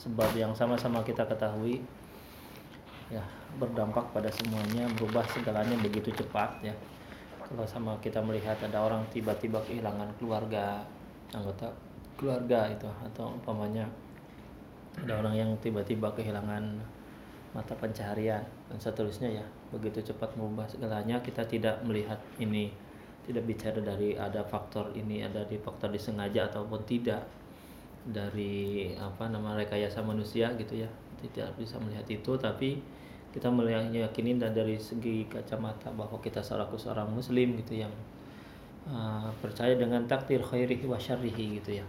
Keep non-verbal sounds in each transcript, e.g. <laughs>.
sebab yang sama-sama kita ketahui ya berdampak pada semuanya merubah segalanya begitu cepat ya. Kalau sama kita melihat ada orang tiba-tiba kehilangan keluarga anggota keluarga itu atau umpamanya ada orang yang tiba-tiba kehilangan mata pencaharian dan seterusnya ya. Begitu cepat merubah segalanya kita tidak melihat ini tidak bicara dari ada faktor ini ada di faktor disengaja ataupun tidak dari apa nama rekayasa manusia gitu ya. Tidak bisa melihat itu tapi kita meyakini dan dari segi kacamata bahwa kita seorang seorang muslim gitu yang uh, percaya dengan takdir khairihi wa syarrihi gitu ya.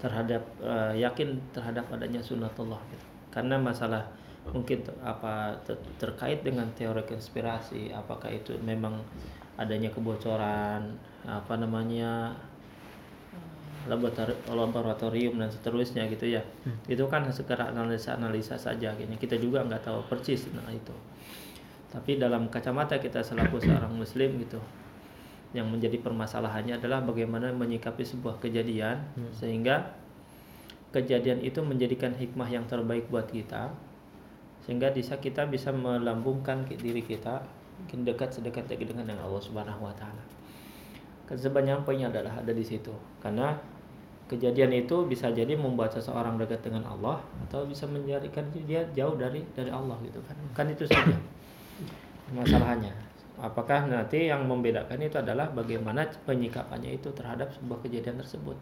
Terhadap uh, yakin terhadap adanya sunnatullah gitu. Karena masalah mungkin apa ter terkait dengan teori konspirasi apakah itu memang adanya kebocoran apa namanya laboratorium dan seterusnya gitu ya hmm. itu kan sekedar analisa-analisa saja gitu. kita juga nggak tahu persis nah itu tapi dalam kacamata kita selaku seorang muslim gitu yang menjadi permasalahannya adalah bagaimana menyikapi sebuah kejadian hmm. sehingga kejadian itu menjadikan hikmah yang terbaik buat kita sehingga bisa kita bisa melambungkan diri kita mungkin dekat sedekat dengan yang Allah Subhanahu wa taala. Sebanyak poinnya adalah ada di situ karena kejadian itu bisa jadi membuat seseorang dekat dengan Allah atau bisa menjadikan dia jauh dari dari Allah gitu kan. Kan itu saja masalahnya. Apakah nanti yang membedakan itu adalah bagaimana penyikapannya itu terhadap sebuah kejadian tersebut?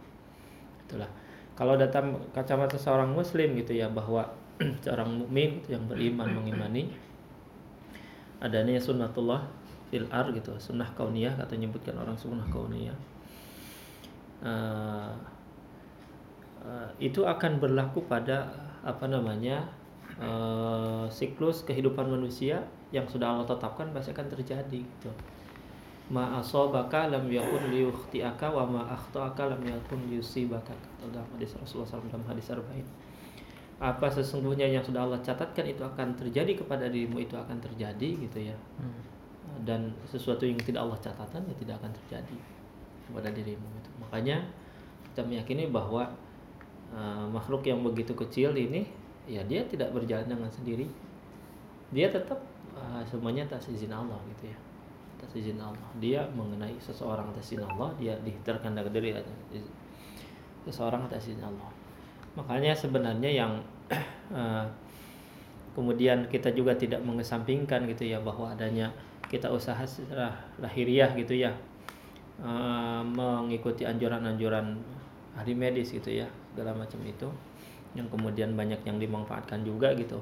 Itulah. Kalau datang kacamata seorang muslim gitu ya bahwa <clears throat> seorang mukmin gitu yang beriman mengimani adanya sunnatullah fil ar gitu sunnah kauniyah kata menyebutkan orang sunnah kauniyah. Uh, uh, itu akan berlaku pada apa namanya uh, siklus kehidupan manusia yang sudah Allah tetapkan pasti akan terjadi gitu. Ma asobaka lam yakun liyukhti'aka wa ma akhta'aka lam yakun liyusibaka dalam hadis Rasulullah SAW dalam hadis arba'in. Apa sesungguhnya yang sudah Allah catatkan itu akan terjadi kepada dirimu itu akan terjadi gitu ya. Hmm. Dan sesuatu yang tidak Allah catatkan ya tidak akan terjadi kepada dirimu itu. Makanya kita meyakini bahwa uh, makhluk yang begitu kecil ini ya dia tidak berjalan dengan sendiri. Dia tetap uh, semuanya atas izin Allah gitu ya. Atas izin Allah. Dia mengenai seseorang atas izin Allah dia diterkendali dari seseorang atas izin Allah. Makanya sebenarnya yang uh, <clears throat> kemudian kita juga tidak mengesampingkan gitu ya bahwa adanya kita usaha secara lahiriah gitu ya uh, mengikuti anjuran-anjuran ahli medis gitu ya segala macam itu. Yang kemudian banyak yang dimanfaatkan juga gitu.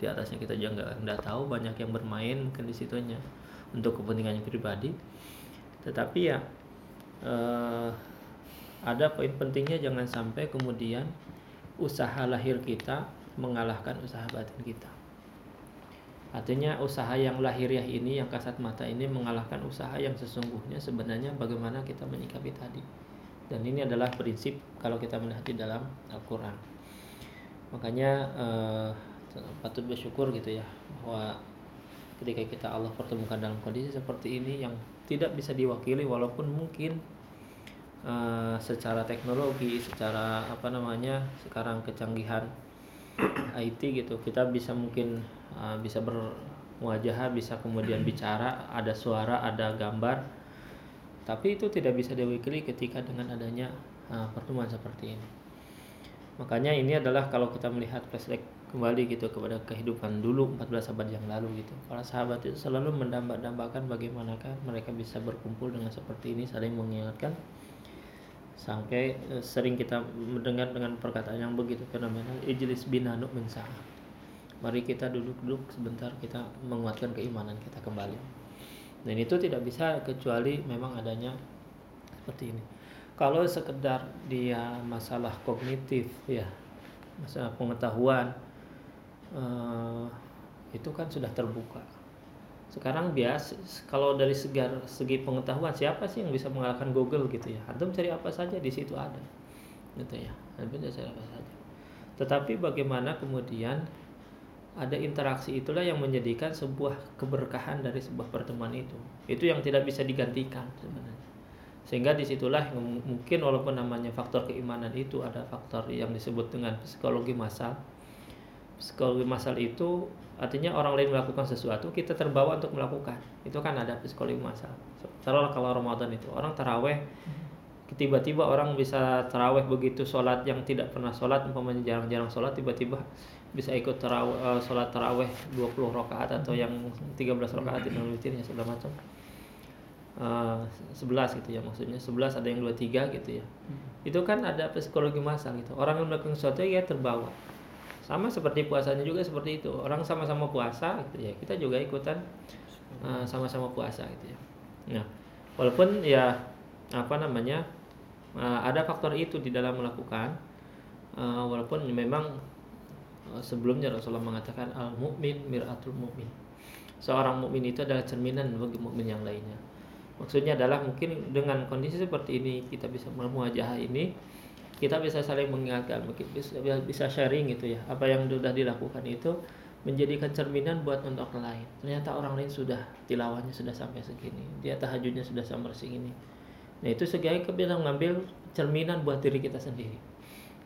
Di atasnya kita juga nggak nggak tahu banyak yang bermain mungkin di situnya untuk kepentingan pribadi. Tetapi ya eh, ada poin pentingnya jangan sampai kemudian usaha lahir kita mengalahkan usaha batin kita. Artinya usaha yang lahiriah ini yang kasat mata ini mengalahkan usaha yang sesungguhnya sebenarnya bagaimana kita menyikapi tadi dan ini adalah prinsip kalau kita melihat di dalam Al-Quran. Makanya uh, patut bersyukur gitu ya bahwa ketika kita Allah pertemukan dalam kondisi seperti ini yang tidak bisa diwakili walaupun mungkin uh, secara teknologi secara apa namanya sekarang kecanggihan IT gitu kita bisa mungkin uh, bisa berwajah bisa kemudian bicara ada suara ada gambar tapi itu tidak bisa diwakili ketika dengan adanya uh, pertemuan seperti ini. Makanya ini adalah kalau kita melihat flashback kembali gitu kepada kehidupan dulu 14 abad yang lalu gitu. Para sahabat itu selalu mendambakan bagaimana kan mereka bisa berkumpul dengan seperti ini saling mengingatkan. Sampai uh, sering kita mendengar dengan perkataan yang begitu fenomenal ijlis binanu mensah mari kita duduk-duduk sebentar kita menguatkan keimanan kita kembali dan itu tidak bisa kecuali memang adanya seperti ini. Kalau sekedar dia masalah kognitif ya masalah pengetahuan uh, itu kan sudah terbuka. Sekarang biasa kalau dari segi, segi pengetahuan siapa sih yang bisa mengalahkan Google gitu ya? Antum cari apa saja di situ ada. Gitu ya. Antum cari apa saja. Tetapi bagaimana kemudian ada interaksi itulah yang menjadikan sebuah keberkahan dari sebuah pertemuan itu. Itu yang tidak bisa digantikan sebenarnya. Sehingga di situlah mungkin walaupun namanya faktor keimanan itu ada faktor yang disebut dengan psikologi masal psikologi masal itu artinya orang lain melakukan sesuatu kita terbawa untuk melakukan. Itu kan ada psikologi masal taruhlah kalau Ramadan itu orang taraweh tiba-tiba orang bisa taraweh begitu sholat yang tidak pernah sholat umpamanya jarang-jarang sholat tiba-tiba bisa ikut taraweh, uh, sholat taraweh 20 rakaat atau yang 13 rakaat dengan witirnya segala macam. Uh, 11 gitu ya maksudnya. 11 ada yang 23 gitu ya. Hmm. itu kan ada psikologi masal gitu. Orang yang melakukan sesuatu ya terbawa. Sama seperti puasanya juga seperti itu. Orang sama-sama puasa gitu ya kita juga ikutan uh, sama-sama puasa gitu ya. Nah walaupun ya apa namanya uh, ada faktor itu di dalam melakukan uh, walaupun memang uh, sebelumnya Rasulullah mengatakan al mukmin miratul mukmin seorang mukmin itu adalah cerminan bagi mukmin yang lainnya. Maksudnya adalah mungkin dengan kondisi seperti ini kita bisa memuajah ini kita bisa saling mengingatkan mungkin bisa, bisa sharing gitu ya. Apa yang sudah dilakukan itu menjadikan cerminan buat untuk lain. Ternyata orang lain sudah tilawahnya sudah sampai segini dia tahajudnya sudah sampai segini. Nah itu kita bisa mengambil cerminan buat diri kita sendiri.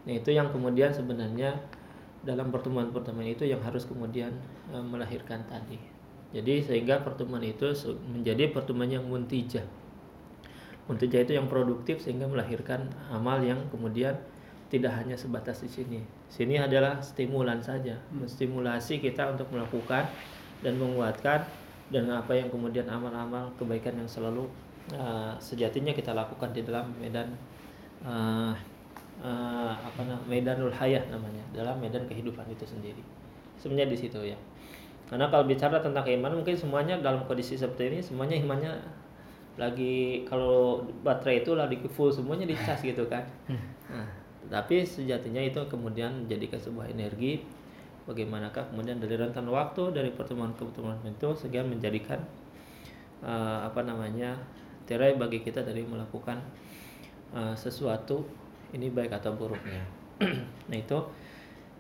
Nah itu yang kemudian sebenarnya dalam pertemuan-pertemuan itu yang harus kemudian e, melahirkan tadi jadi sehingga pertemuan itu menjadi pertemuan yang muntijah Muntijah itu yang produktif sehingga melahirkan amal yang kemudian tidak hanya sebatas di sini. Sini adalah stimulan saja, hmm. menstimulasi kita untuk melakukan dan menguatkan dan apa yang kemudian amal-amal kebaikan yang selalu uh, sejatinya kita lakukan di dalam medan uh, uh, apa namanya medanul hayah namanya dalam medan kehidupan itu sendiri. Sebenarnya di situ ya. Karena kalau bicara tentang keimanan mungkin semuanya dalam kondisi seperti ini semuanya imannya lagi kalau baterai itu lagi full semuanya dicas gitu kan nah, tapi sejatinya itu kemudian menjadikan sebuah energi bagaimanakah kemudian dari rentan waktu dari pertemuan ke pertemuan itu sehingga menjadikan uh, apa namanya tirai bagi kita dari melakukan uh, sesuatu ini baik atau buruknya. <clears throat> Nah itu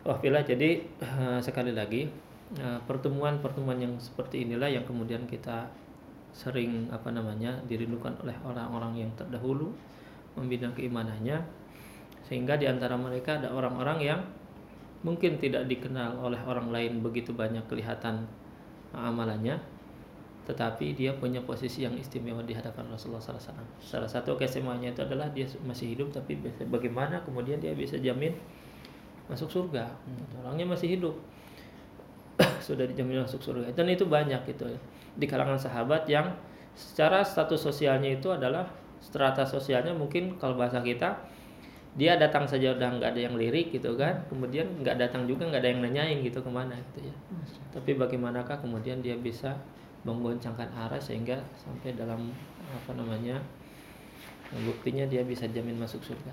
wah bila jadi uh, sekali lagi pertemuan-pertemuan yang seperti inilah yang kemudian kita sering apa namanya dirindukan oleh orang-orang yang terdahulu membina keimanannya sehingga di antara mereka ada orang-orang yang mungkin tidak dikenal oleh orang lain begitu banyak kelihatan amalannya tetapi dia punya posisi yang istimewa di hadapan Rasulullah SAW. Salah satu keistimewanya itu adalah dia masih hidup tapi bagaimana kemudian dia bisa jamin masuk surga. Orangnya masih hidup. <coughs> Sudah dijamin masuk surga. Dan itu banyak gitu ya. Di kalangan sahabat yang secara status sosialnya itu adalah strata sosialnya mungkin kalau bahasa kita dia datang saja udah nggak ada yang lirik gitu kan kemudian nggak datang juga nggak ada yang nanyain gitu ke mana gitu ya. Tapi bagaimanakah kemudian dia bisa menggoncangkan arah sehingga sampai dalam apa namanya buktinya dia bisa jamin masuk surga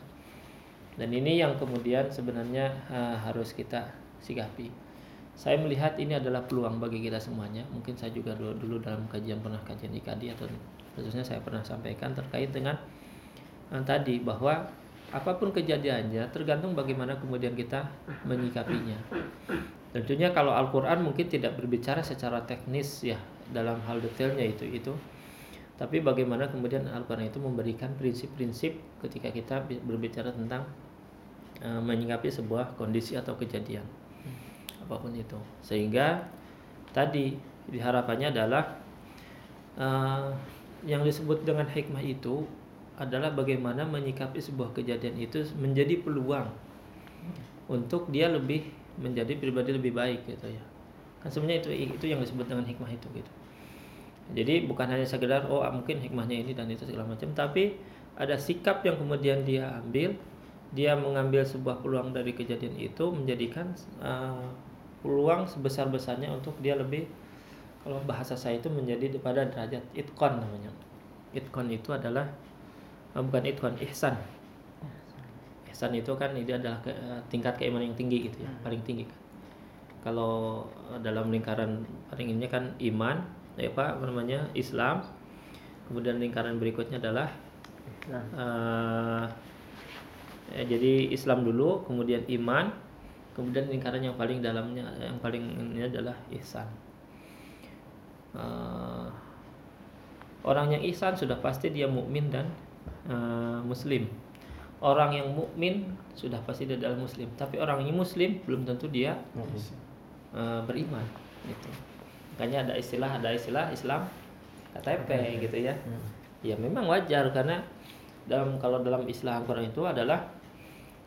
dan ini yang kemudian sebenarnya uh, harus kita sikapi saya melihat ini adalah peluang bagi kita semuanya. Mungkin saya juga dulu, dulu dalam kajian pernah kajian IKADI atau khususnya saya pernah sampaikan terkait dengan uh, tadi bahwa apa pun kejadiannya tergantung bagaimana kemudian kita menyikapinya. Tentunya kalau Al-Qur'an mungkin tidak berbicara secara teknis ya dalam hal detailnya itu itu. Tapi bagaimana kemudian Al-Qur'an itu memberikan prinsip-prinsip ketika kita berbicara tentang uh, menyikapi sebuah kondisi atau kejadian. Apa pun itu. Sehingga tadi diharapannya adalah uh, yang disebut dengan hikmah itu adalah bagaimana menyikapi sebuah kejadian itu menjadi peluang untuk dia lebih menjadi pribadi lebih baik gitu ya kan sebenarnya itu itu yang disebut dengan hikmah itu gitu. Jadi bukan hanya sekedar oh mungkin hikmahnya ini dan itu segala macam tapi ada sikap yang kemudian dia ambil dia mengambil sebuah peluang dari kejadian itu menjadikan uh, peluang sebesar-besarnya untuk dia lebih kalau bahasa saya itu menjadi pada derajat itkon namanya. Itkon itu adalah oh, bukan itkon ihsan. Ihsan. Itu kan ini adalah ke, tingkat keimanan yang tinggi gitu ya hmm. paling tinggi kan kalau dalam lingkaran paling ini kan iman ya pak apa namanya Islam. Kemudian lingkaran berikutnya adalah uh, ya, jadi Islam dulu kemudian iman. Kemudian lingkaran yang paling dalamnya yang paling ini adalah ihsan. Uh, orang yang ihsan sudah pasti dia mukmin dan uh, muslim. Orang yang mukmin sudah pasti dia adalah muslim. Tapi orang yang muslim belum tentu dia uh, beriman gitu. Makanya ada istilah ada istilah Islam KTP gitu ya. Hmm. ya memang wajar karena dalam kalau dalam istilah Al-Quran itu adalah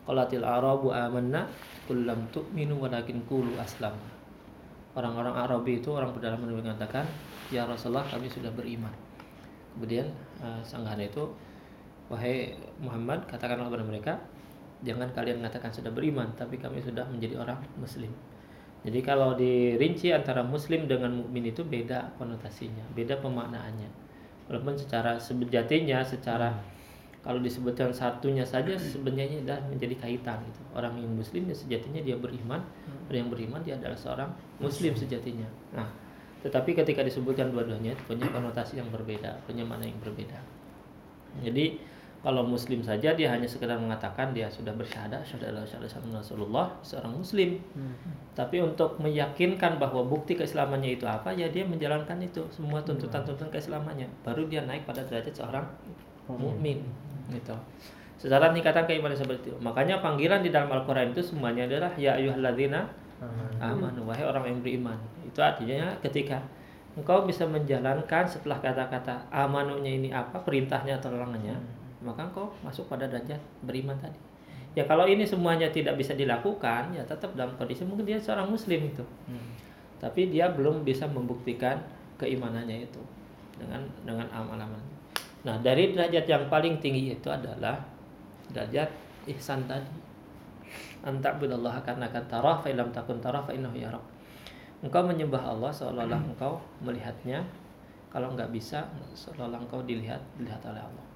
qalatil arabu amanna kullam tu'minu walakin qulu aslam. Orang-orang Arabi itu orang pedalaman mengatakan ya Rasulullah kami sudah beriman. Kemudian uh, sanggahan itu wahai Muhammad katakanlah kepada mereka jangan kalian mengatakan sudah beriman tapi kami sudah menjadi orang muslim jadi kalau dirinci antara muslim dengan mukmin itu beda konotasinya, beda pemaknaannya. Walaupun secara sejatinya, secara kalau disebutkan satunya saja sebenarnya sudah menjadi kaitan gitu. Orang yang muslim ya sejatinya dia beriman, orang yang beriman dia adalah seorang muslim sejatinya. Nah, tetapi ketika disebutkan dua-duanya punya konotasi yang berbeda, punya makna yang berbeda. Jadi kalau muslim saja dia hanya sekedar mengatakan dia sudah bersyahadat syahada Rasulullah seorang muslim. Hmm. tapi untuk meyakinkan bahwa bukti keislamannya itu apa ya dia menjalankan itu semua tuntutan-tuntutan keislamannya. Baru dia naik pada derajat seorang mukmin gitu. Secara nikatan keimanan seperti itu. Makanya panggilan di dalam Al-Qur'an itu semuanya adalah ya ayyuhalladzina amanu wahai orang yang beriman. Itu artinya ketika engkau bisa menjalankan setelah kata-kata amanunya ini apa perintahnya atau larangannya hmm maka kau masuk pada derajat beriman tadi. Ya kalau ini semuanya tidak bisa dilakukan ya tetap dalam kondisi mungkin dia seorang muslim itu. Hmm. tapi dia belum bisa membuktikan keimanannya itu dengan dengan amal-amal. Nah dari derajat yang paling tinggi itu adalah derajat ihsan tadi. Antak billallah karena akan tarah fa ilam takun tarah fa innahu yarak engkau menyembah Allah seolah-olah engkau melihatnya. Kalau nggak bisa seolah-olah engkau dilihat dilihat oleh Allah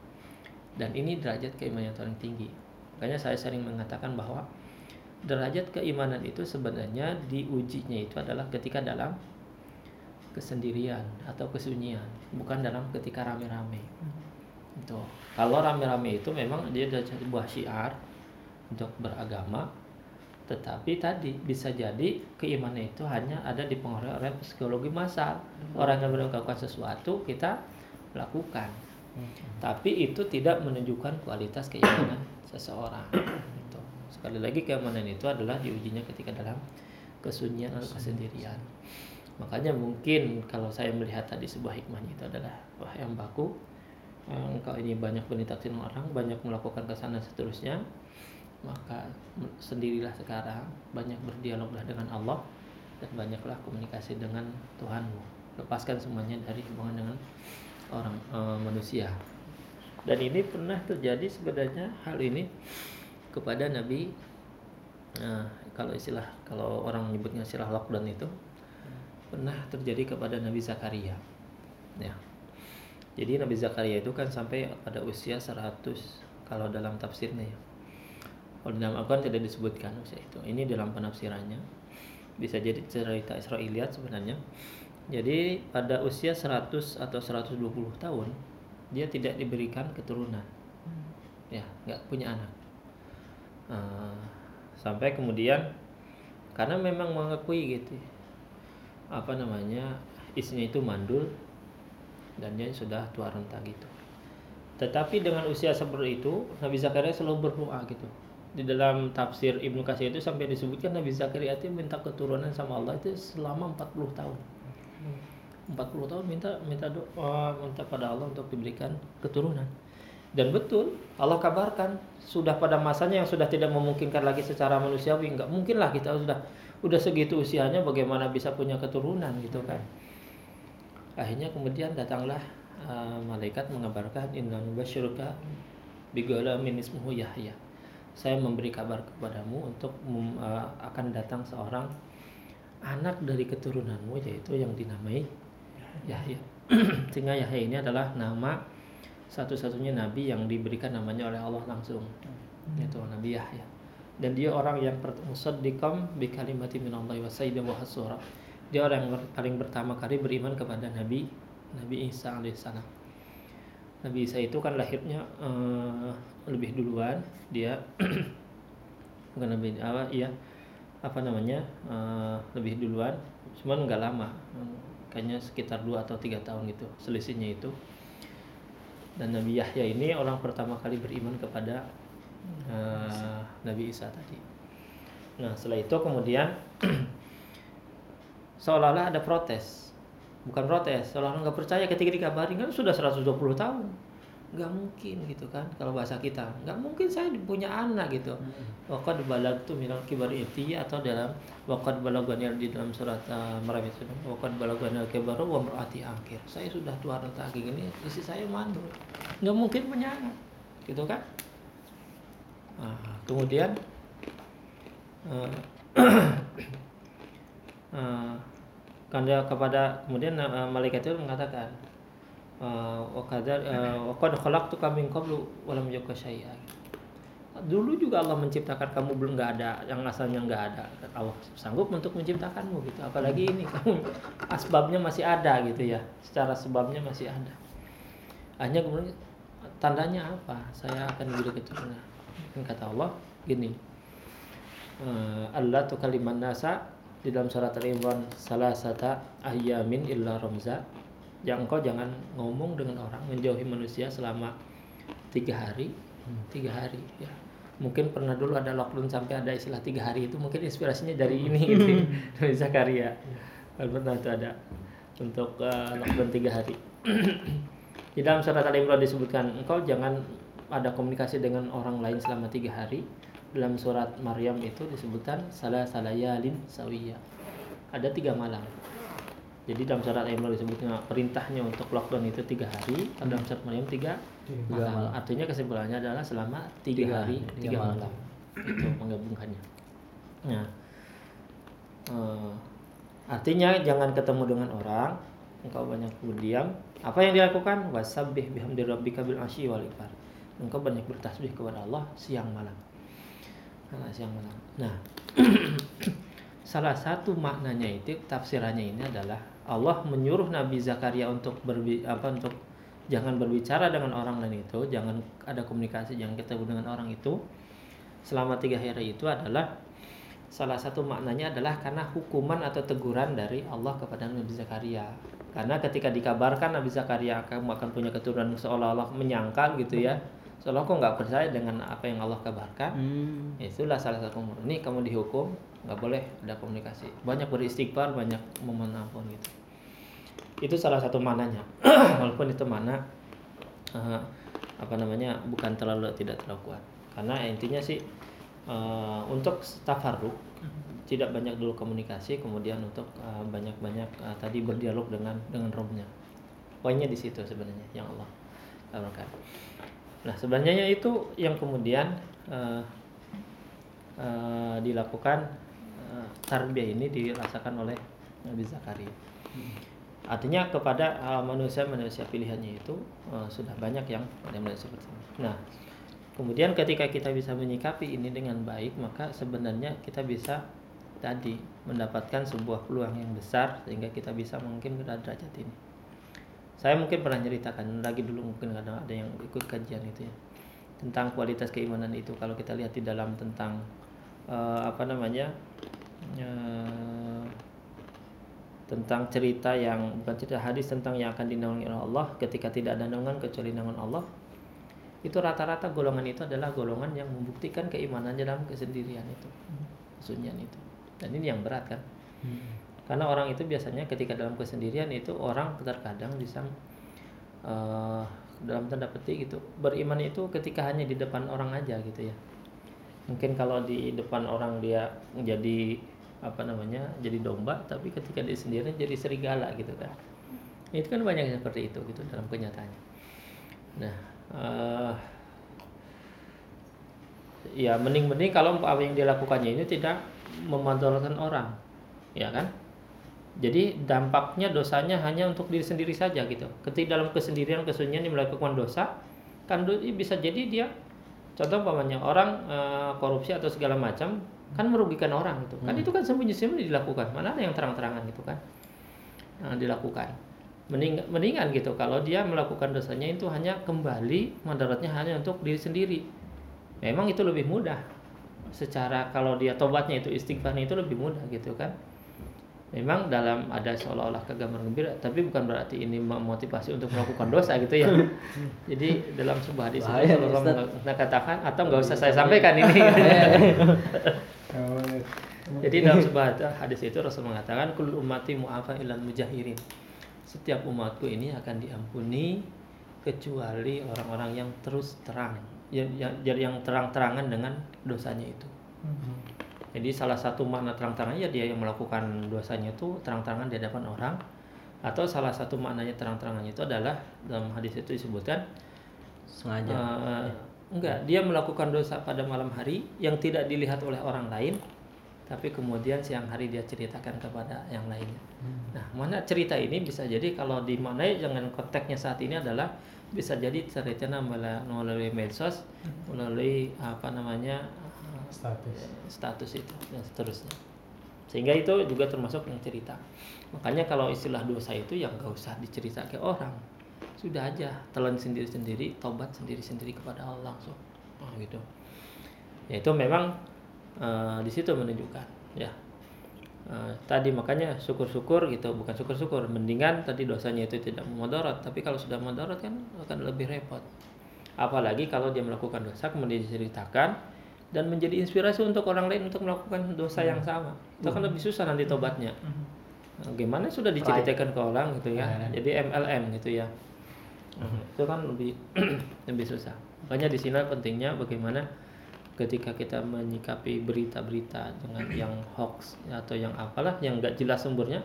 dan ini derajat keimanan yang paling tinggi. Makanya saya sering mengatakan bahwa derajat keimanan itu sebenarnya diujinya itu adalah ketika dalam kesendirian atau kesunyian bukan dalam ketika rame-rame. Itu. Kalau rame-rame itu memang dia ada sebuah syiar untuk beragama tetapi tadi bisa jadi keimanan itu hanya ada dipengaruhi oleh psikologi massal. Orang yang melakukan sesuatu kita lakukan tapi itu tidak menunjukkan kualitas keimanan seseorang. Gitu. Sekali lagi keimanan itu adalah diujinya ketika dalam kesunyian atau kesendirian. Makanya mungkin kalau saya melihat tadi sebuah hikmahnya itu adalah wah yang baku engkau ini banyak dengan orang, banyak melakukan ke sana seterusnya, maka sendirilah sekarang, banyak berdialoglah dengan Allah dan banyaklah komunikasi dengan Tuhanmu. Lepaskan semuanya dari hubungan dengan orang uh, manusia. Dan ini pernah terjadi sebenarnya hal ini kepada Nabi uh, kalau istilah kalau orang menyebutnya istilah lockdown itu pernah terjadi kepada Nabi Zakaria ya. Jadi Nabi Zakaria itu kan sampai pada usia 100 kalau dalam tafsirnya ya. Kalau dalam Al-Quran tidak disebutkan usia itu. Ini dalam penafsirannya. Bisa jadi cerita Israiliyat sebenarnya jadi pada usia 100 atau 120 tahun dia tidak diberikan keturunan. Hmm. Ya, nggak punya anak. Uh, sampai kemudian karena memang mengakui gitu. Apa namanya? Istrinya itu mandul dan dia sudah tua renta gitu. Tetapi dengan usia seperti itu, Nabi Zakaria selalu berdoa gitu. Di dalam tafsir Ibnu Katsir itu sampai disebutkan Nabi Zakaria itu minta keturunan sama Allah itu selama 40 tahun. 40 tahun minta minta doa minta pada Allah untuk diberikan keturunan. Dan betul Allah kabarkan sudah pada masanya yang sudah tidak memungkinkan lagi secara manusiawi nggak mungkin lah kita sudah udah segitu usianya bagaimana bisa punya keturunan gitu kan. Akhirnya kemudian datanglah uh, malaikat mengabarkan inna nubasyirka bigolamin ismuhu Yahya. Saya memberi kabar kepadamu untuk uh, akan datang seorang anak dari keturunanmu yaitu yang dinamai Yahya. <clears throat> Sehingga Yahya ini adalah nama satu-satunya nabi yang diberikan namanya oleh Allah langsung. Yaitu Nabi Yahya. dan dia orang yang musaddiqam bi kalimati minallahi wa wa dia orang yang paling pertama kali beriman kepada Nabi Nabi Isa alaihissalam Nabi Isa itu kan lahirnya uh, lebih duluan dia <clears throat> bukan lebih apa iya apa namanya uh, lebih duluan. Cuman nggak lama kayaknya sekitar dua atau tiga tahun gitu selisihnya itu. Dan Nabi Yahya ini orang pertama kali beriman kepada uh, Nabi Isa tadi. Nah setelah itu kemudian <clears throat> seolah-olah ada protes. Bukan protes seolah-olah nggak percaya. Ketika dikabarin kan sudah 120 tahun nggak mungkin gitu kan kalau bahasa kita. Nggak mungkin saya punya anak gitu. Hmm. wakad balag tuh minal kibar itu atau dalam wakad balaganil di dalam surat uh, itu wakad balaganil kibar wa berarti akhir. Saya sudah dua rata ini isi saya mandul nggak mungkin punya anak gitu kan? Nah, kemudian <coughs> uh, uh, kepada kemudian uh, malaikat itu mengatakan wakadar uh, wakad min qablu wa lam syai'a. Dulu juga Allah menciptakan kamu belum nggak ada yang asalnya nggak ada. Allah sanggup untuk menciptakanmu gitu apalagi ini <laughs> kamu asbabnya masih ada gitu ya secara sebabnya masih ada. Hanya kemudian tandanya apa? Saya akan diberi keturunan kata Allah gini. Allah tuh kalimat nasa di dalam surat Al-Imran salah satu ayamin illa romza engkau jangan ngomong dengan orang menjauhi manusia selama tiga hari. Hmm. tiga hari ya. Mungkin pernah dulu ada lockdown sampai ada istilah tiga hari itu mungkin inspirasinya dari ini gitu <laughs> dari Zakaria. Pernah itu ada untuk uh, lockdown tiga hari. <clears throat> Di dalam surat Al-Imran disebutkan engkau jangan ada komunikasi dengan orang lain selama tiga hari. Dalam surat Maryam itu disebutkan salah salayalin sawiya. Ada tiga malam jadi dalam surat Imran disebutnya perintahnya untuk lockdown itu tiga hari hmm. dalam surat Maryam tiga, tiga malam. malam artinya kesimpulannya adalah selama tiga, tiga hari tiga, tiga malam. malam itu menggabungkannya nah uh, artinya jangan ketemu dengan orang engkau banyak berdiam apa yang dilakukan wasabbih bihamdi rabbika bil asyi wal engkau banyak bertasbih kepada Allah siang malam siang malam. Nah, <clears throat> salah satu maknanya itu tafsirannya ini adalah Allah menyuruh Nabi Zakaria untuk berbi apa untuk jangan berbicara dengan orang lain itu, jangan ada komunikasi, jangan ketemu dengan orang itu selama tiga hari itu adalah salah satu maknanya adalah karena hukuman atau teguran dari Allah kepada Nabi Zakaria. Karena ketika dikabarkan Nabi Zakaria akan akan punya keturunan seolah-olah menyangkal gitu ya Soalnya kok nggak percaya dengan apa yang Allah kabarkan, hmm. itulah salah satu umur. Ini kamu dihukum, nggak boleh ada komunikasi. Banyak beristighfar, banyak memohon ampun gitu. Itu salah satu mananya. <clears throat> Walaupun itu mana uh, apa namanya bukan terlalu tidak terlalu kuat. Karena intinya sih uh, untuk tafarruk tidak banyak dulu komunikasi, kemudian untuk uh, banyak-banyak uh, tadi berdialog dengan dengan rohnya. Poinnya di situ sebenarnya yang Allah kabarkan. Nah, sebenarnya itu yang kemudian uh, uh, dilakukan uh, tarbiyah ini dirasakan oleh Nabi Zakaria. Artinya kepada manusia-manusia uh, pilihannya itu uh, sudah banyak yang benar seperti ini. Nah, kemudian ketika kita bisa menyikapi ini dengan baik, maka sebenarnya kita bisa tadi mendapatkan sebuah peluang yang besar sehingga kita bisa mungkin ke derajat ini saya mungkin pernah ceritakan lagi dulu mungkin kadang ada yang ikut kajian itu ya tentang kualitas keimanan itu. Kalau kita lihat di dalam tentang uh, apa namanya uh, tentang cerita yang bukan cerita hadis tentang yang akan dinaungi oleh Allah ketika tidak ada naungan kecuali naungan Allah itu rata-rata golongan itu adalah golongan yang membuktikan keimanan dalam kesendirian itu kesunyian itu. Dan ini yang berat kan? Hmm karena orang itu biasanya ketika dalam kesendirian itu orang terkadang bisa uh, dalam tanda petik gitu beriman itu ketika hanya di depan orang aja gitu ya. Mungkin kalau di depan orang dia jadi apa namanya jadi domba tapi ketika di sendirian jadi serigala gitu kan. Itu kan banyak seperti itu gitu dalam kenyataannya. Nah uh, ya mending-mending kalau apa yang dilakukannya ini tidak memanfaatkan orang ya kan jadi dampaknya dosanya hanya untuk diri sendiri saja gitu. Ketika dalam kesendirian kesunyian yang melakukan dosa, kan bisa jadi dia contoh umpamanya orang uh, korupsi atau segala macam kan merugikan orang itu kan hmm. itu kan sembunyi-sembunyi dilakukan. Mana ada yang terang-terangan gitu kan? Nah, dilakukan. Mending, mendingan gitu kalau dia melakukan dosanya itu hanya kembali madaratnya hanya untuk diri sendiri. Memang itu lebih mudah. Secara kalau dia tobatnya itu istighfarnya itu lebih mudah gitu kan memang dalam ada seolah-olah kegambar gembira tapi bukan berarti ini memotivasi untuk melakukan dosa gitu ya. <laughs> Jadi dalam sebuah hadis Rasulullah mengatakan atau nggak usah saya sampaikan ini. <laughs> <laughs> Jadi dalam sebuah hadis itu Rasul mengatakan kul ummati mu'afa ilal mujahirin setiap umatku ini akan diampuni kecuali orang-orang yang terus terang yang yang, yang terang-terangan dengan dosanya itu. Hmm. Jadi salah satu makna terang-terangan ya dia yang melakukan dosanya itu terang-terangan di hadapan orang atau salah satu maknanya terang-terangannya itu adalah dalam hadis itu disebutkan sengaja uh, enggak dia melakukan dosa pada malam hari yang tidak dilihat oleh orang lain tapi kemudian siang hari dia ceritakan kepada yang lainnya. Hmm. Nah, mana cerita ini bisa jadi kalau dimaknai dengan konteksnya saat ini adalah bisa jadi ceritanya melalui medsos, hmm. melalui apa namanya status. Status itu dan seterusnya. Sehingga itu juga termasuk yang cerita. Makanya kalau istilah dosa itu yang gak usah dicerita ke orang. Sudah aja telan sendiri sendiri tobat sendiri sendiri kepada Allah langsung. Oh, gitu. Ya itu memang uh, di situ menunjukkan ya. Uh, tadi makanya syukur-syukur gitu bukan syukur-syukur mendingan tadi dosanya itu tidak memudarat. Tapi kalau sudah memudarat kan akan lebih repot. Apalagi kalau dia melakukan dosa kemudian diceritakan dan menjadi inspirasi untuk orang lain untuk melakukan dosa yang hmm. sama. Itu kan hmm. lebih susah nanti tobatnya. Hmm. Nah, gimana sudah diceritakan ke orang gitu ya. Jadi MLM gitu ya. Itu kan lebih <clears throat> lebih susah. Makanya di sini pentingnya bagaimana ketika kita menyikapi berita-berita dengan <clears throat> yang hoax atau yang apalah yang nggak jelas sumbernya.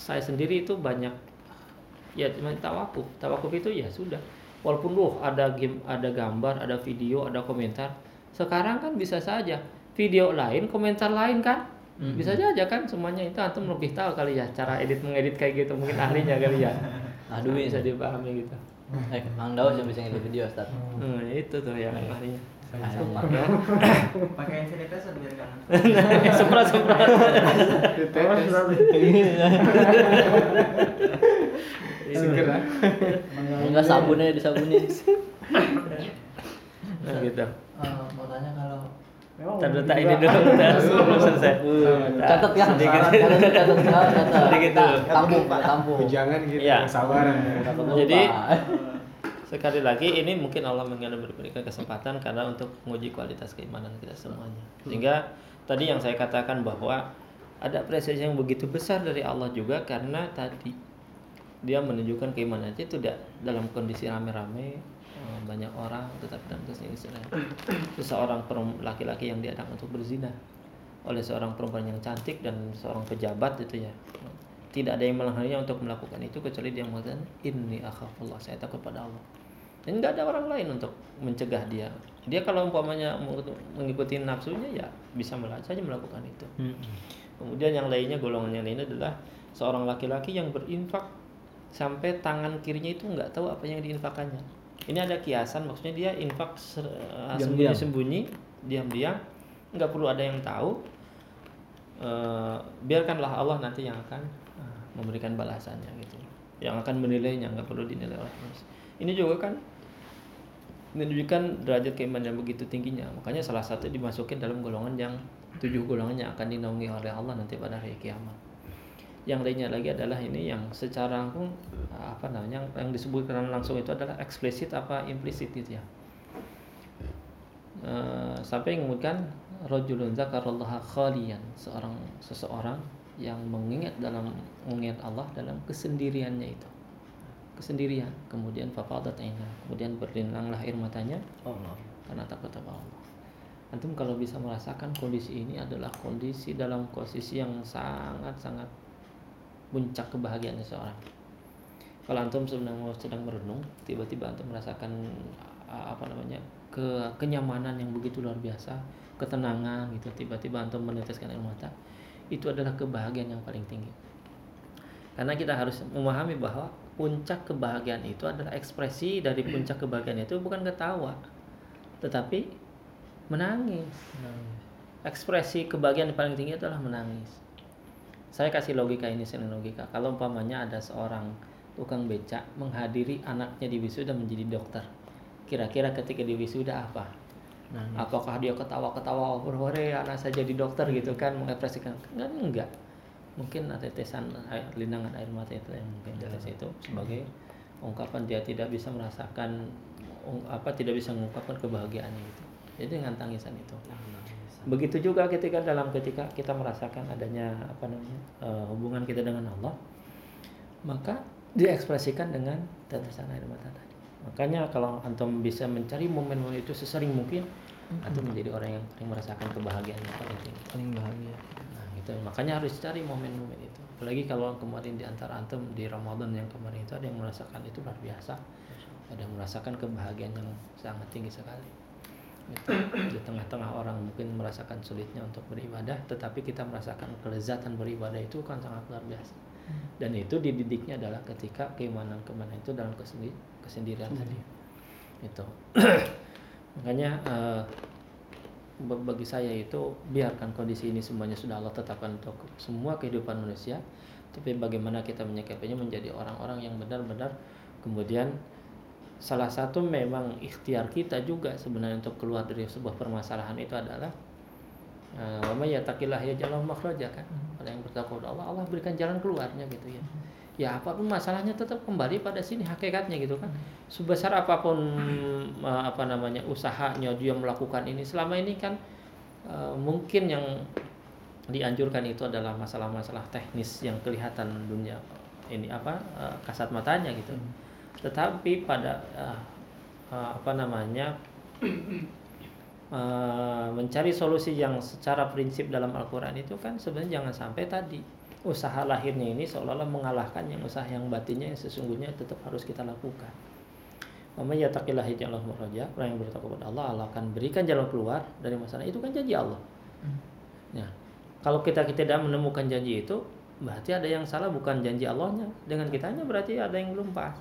Saya sendiri itu banyak ya cuma tawakuf. Tawakuf itu ya sudah. Walaupun loh ada game, ada gambar, ada video, ada komentar, sekarang kan bisa saja video lain, komentar lain kan? Mm-hmm. Bisa saja kan semuanya itu antum lebih tahu kali ya cara edit mengedit kayak gitu mungkin ahlinya kali ya. <laughs> Aduh bisa dipahami gitu. Eh, Mang Daus yang bisa ngedit video, Ustaz. Hmm, itu tuh yang ahlinya. <coughs> Pakai sanitizer biar kan. Semprot semprot. Segera. Enggak sabunnya disabunin. Nah gitu. Uh, kalau Tanda tak ini dulu, <laughs> sebelum selesai. Catat ya, sedikit. Catat, catat, catat. <laughs> Sedikit dulu. Tampung, Pak, tampung. Jangan gitu, ya. sabar. Jadi <laughs> sekali lagi ini mungkin Allah memberikan kesempatan karena untuk menguji kualitas keimanan kita semuanya. Sehingga tadi yang saya katakan bahwa ada apresiasi yang begitu besar dari Allah juga karena tadi dia menunjukkan keimanan itu tidak dalam kondisi rame-rame banyak orang tetap dalam kesenjangan seseorang laki-laki yang diadang untuk berzina oleh seorang perempuan yang cantik dan seorang pejabat itu ya. Tidak ada yang menghalanginya untuk melakukan itu kecuali dia mengatakan ini akhafullah saya takut pada Allah. Dan nggak ada orang lain untuk mencegah dia. Dia kalau umpamanya mengikuti nafsunya ya bisa saja melakukan itu. Hmm. kemudian yang lainnya golongan yang lainnya adalah seorang laki-laki yang berinfak sampai tangan kirinya itu nggak tahu apa yang diinfakannya ini ada kiasan maksudnya dia infak eh, sembunyi-sembunyi diam-diam. Nggak perlu ada yang tahu. E, biarkanlah Allah nanti yang akan uh, memberikan balasannya gitu. Yang akan menilainya nggak perlu dinilai oleh manusia. Ini juga kan menunjukkan derajat keimanan yang begitu tingginya. Makanya salah satu dimasukin dalam golongan yang tujuh golongan yang akan dinaungi oleh Allah nanti pada hari kiamat yang lainnya lagi adalah ini yang secara langsung apa namanya yang disebutkan langsung itu adalah eksplisit apa implisit gitu ya. E, sampai kemudian rojulun zakarallaha khalian seorang seseorang yang mengingat dalam mengingat Allah dalam kesendiriannya itu. Kesendirian kemudian fafadat kemudian berlinanglah air matanya. Allah. Karena takut kepada Allah. Antum kalau bisa merasakan kondisi ini adalah kondisi dalam posisi yang sangat sangat puncak kebahagiaan seseorang. Kalau antum sedang sedang merenung tiba-tiba antum merasakan apa namanya ke kenyamanan yang begitu luar biasa ketenangan gitu tiba-tiba antum meneteskan air mata itu adalah kebahagiaan yang paling tinggi. Karena kita harus memahami bahwa puncak kebahagiaan itu adalah ekspresi dari puncak kebahagiaan itu bukan ketawa tetapi menangis. Ekspresi kebahagiaan yang paling tinggi adalah menangis saya kasih logika ini selain logika. Kalau umpamanya ada seorang tukang becak menghadiri anaknya di wisuda menjadi dokter kira-kira ketika di wisuda apa? Nangis. apakah dia ketawa-ketawa hore anak saya jadi dokter gitu kan mengekspresikan. Enggak enggak. Mungkin ada tetesan air linangan air mata itu yang mungkin tetes itu sebagai ungkapan dia tidak bisa merasakan apa tidak bisa mengungkapkan kebahagiaannya itu jadi dengan tangisan itu begitu juga ketika dalam ketika kita merasakan adanya apa namanya eh, hubungan kita dengan Allah maka diekspresikan dengan tetesan air mata tadi makanya kalau antum bisa mencari momen-momen itu sesering mungkin antum menjadi orang yang paling merasakan kebahagiaan yang paling tinggi paling bahagia Nah, gitu. Makanya harus cari momen-momen itu. Apalagi kalau kemarin di antara antum di Ramadan yang kemarin itu ada yang merasakan itu luar biasa. Ada yang merasakan kebahagiaan yang sangat tinggi sekali. Gitu. Di tengah-tengah orang mungkin merasakan sulitnya untuk beribadah, tetapi kita merasakan kelezatan beribadah itu kan sangat luar biasa. Dan itu dididiknya adalah ketika keimanan-keimanan itu dalam kesendi- kesendirian tadi. Itu. <clears throat> Makanya ba- bagi saya itu biarkan kondisi ini semuanya sudah Allah tetapkan untuk semua kehidupan manusia tapi bagaimana kita menyikapinya menjadi orang-orang yang benar-benar kemudian salah satu memang ikhtiar kita juga sebenarnya untuk keluar dari sebuah permasalahan itu adalah eh, wa may yattaqillah yaj'al lahu makhraja kan? Orang yang bertakwa kepada Allah Allah berikan jalan keluarnya gitu ya. Ya apa pun masalahnya tetap kembali pada sini hakikatnya gitu kan. Sebesar apa pun eh, apa namanya usahanya dia melakukan ini selama ini kan eh, mungkin yang dianjurkan itu adalah masalah-masalah teknis yang kelihatan dunia ini apa eh, kasat matanya gitu tetapi pada eh, eh, apa namanya eh, <clears throat> mencari solusi yang secara prinsip dalam Al-Quran itu kan sebenarnya jangan sampai tadi usaha lahirnya ini seolah-olah mengalahkan yang usaha yang batinnya yang sesungguhnya tetap harus kita lakukan. Mama ya takilah Allah makhraja, orang yang bertakwa kepada Allah, Allah akan berikan jalan keluar dari masalah itu kan janji Allah. Nah, kalau kita tidak menemukan janji itu, berarti ada yang salah bukan janji Allahnya dengan kitanya berarti ada yang belum pas.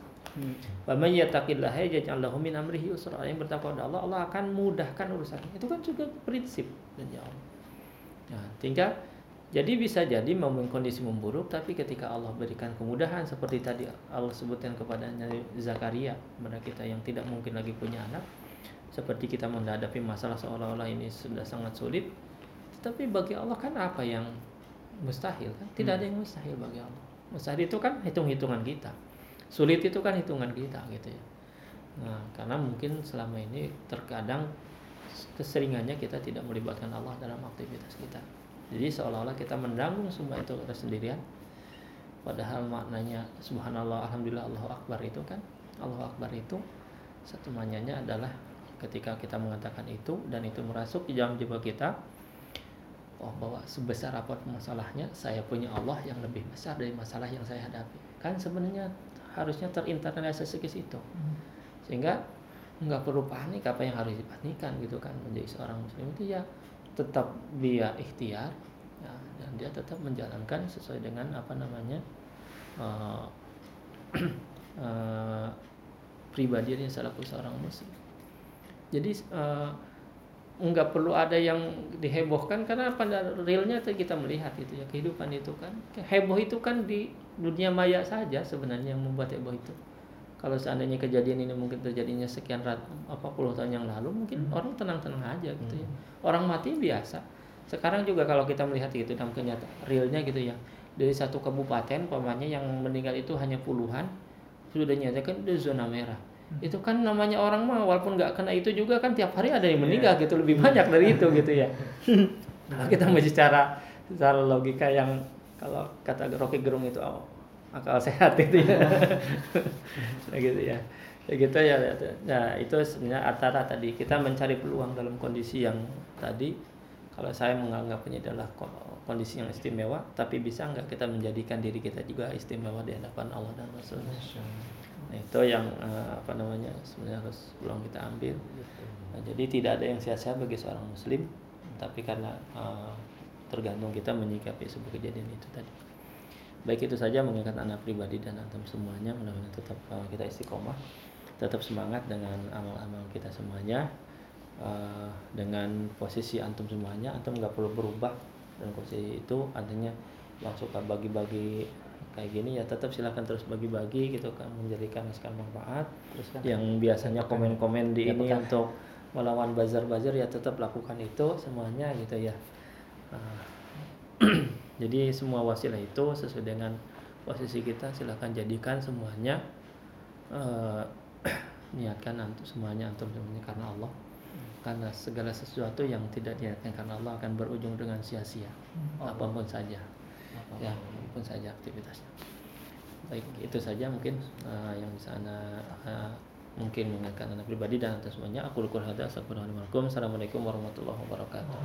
Wa may yattaqillaha yaj'al lahu min amrihi yusra. Orang Yang bertakwa kepada Allah, Allah akan mudahkan urusannya. Itu kan juga prinsip janji Allah. Nah, tinggal jadi bisa jadi momen kondisi memburuk tapi ketika Allah berikan kemudahan seperti tadi Allah sebutkan kepada Nabi Zakaria kepada kita yang tidak mungkin lagi punya anak seperti kita menghadapi masalah seolah-olah ini sudah sangat sulit tetapi bagi Allah kan apa yang mustahil kan tidak ada yang mustahil bagi Allah mustahil itu kan hitung-hitungan kita sulit itu kan hitungan kita gitu ya. Nah karena mungkin selama ini terkadang keseringannya kita tidak melibatkan Allah dalam aktivitas kita. Jadi seolah-olah kita menanggung semua itu sendirian. Padahal maknanya subhanallah alhamdulillah Allahu akbar itu kan Allahu akbar itu satu maknanya adalah ketika kita mengatakan itu dan itu merasuk di dalam jiwa kita oh bahwa sebesar apa pun masalahnya saya punya Allah yang lebih besar dari masalah yang saya hadapi. Kan sebenarnya harusnya terinternalisasi ke situ. Sehingga nggak perlu panik apa yang harus dipanikkan gitu kan menjadi seorang muslim itu ya tetap dia ikhtiar ya, dan dia tetap menjalankan sesuai dengan apa namanya eh, <clears throat> eh, pribadi yang selaku seorang muslim. Jadi eh, nggak perlu ada yang dihebohkan karena pada realnya itu kita melihat itu ya kehidupan itu kan. Heboh itu kan di dunia maya saja sebenarnya yang membuat heboh itu. Kalau seandainya kejadian ini mungkin terjadinya sekian rat apa puluh tahun yang lalu mungkin orang tenang-tenang aja gitu ya. Orang mati biasa. Sekarang juga kalau kita melihat itu dalam kenyataan realnya gitu ya. Dari satu kabupaten pamannya yang meninggal itu hanya puluhan sudah dinyatakan itu zona merah itu kan namanya orang mah walaupun nggak kena itu juga kan tiap hari ada yang meninggal gitu lebih banyak dari itu gitu ya. <laughs> Kalau kita mau secara secara logika yang kalau kata Rocky Gerung itu oh, akal sehat itu ya. <laughs> Nah, gitu ya. Ya gitu ya nah itu sebenarnya antara tadi kita mencari peluang dalam kondisi yang tadi. Kalau saya menganggapnya adalah ko- kondisi yang istimewa tapi bisa nggak kita menjadikan diri kita juga istimewa di hadapan Allah dan Rasulnya itu yang eh, apa namanya sebenarnya harus peluang kita ambil. Nah, jadi tidak ada yang sia-sia bagi seorang muslim tapi karena eh, tergantung kita menyikapi sebuah kejadian itu tadi. Baik itu saja mengingat anak pribadi dan antum semuanya mudah-mudahan tetap eh, kita istiqomah tetap semangat dengan amal-amal kita semuanya eh, dengan posisi antum semuanya. Antum nggak perlu berubah dan posisi itu artinya yang suka bagi-bagi kayak gini ya tetap silakan terus bagi-bagi gitu kan menjadikan hasilkan manfaat. Teruskan. yang biasanya komen-komen di Ya, ini pekan. untuk melawan bazar-bazar ya tetap lakukan itu semuanya gitu ya. Nah, <clears throat> jadi semua wasilah itu sesuai dengan posisi kita silahkan jadikan semuanya eh, <clears throat> niatkan antum semuanya antum semuanya karena Allah. Karena segala sesuatu yang tidak niatkan karena Allah akan berujung dengan sia-sia apa pun saja ya apa pun saja aktivitasnya. Baik itu saja mungkin eh, yang bisa anda eh, mungkin mengingatkan anda pribadi dan atas semuanya. Aku lukur hada assalamualaikum assalamualaikum warahmatullahi wabarakatuh.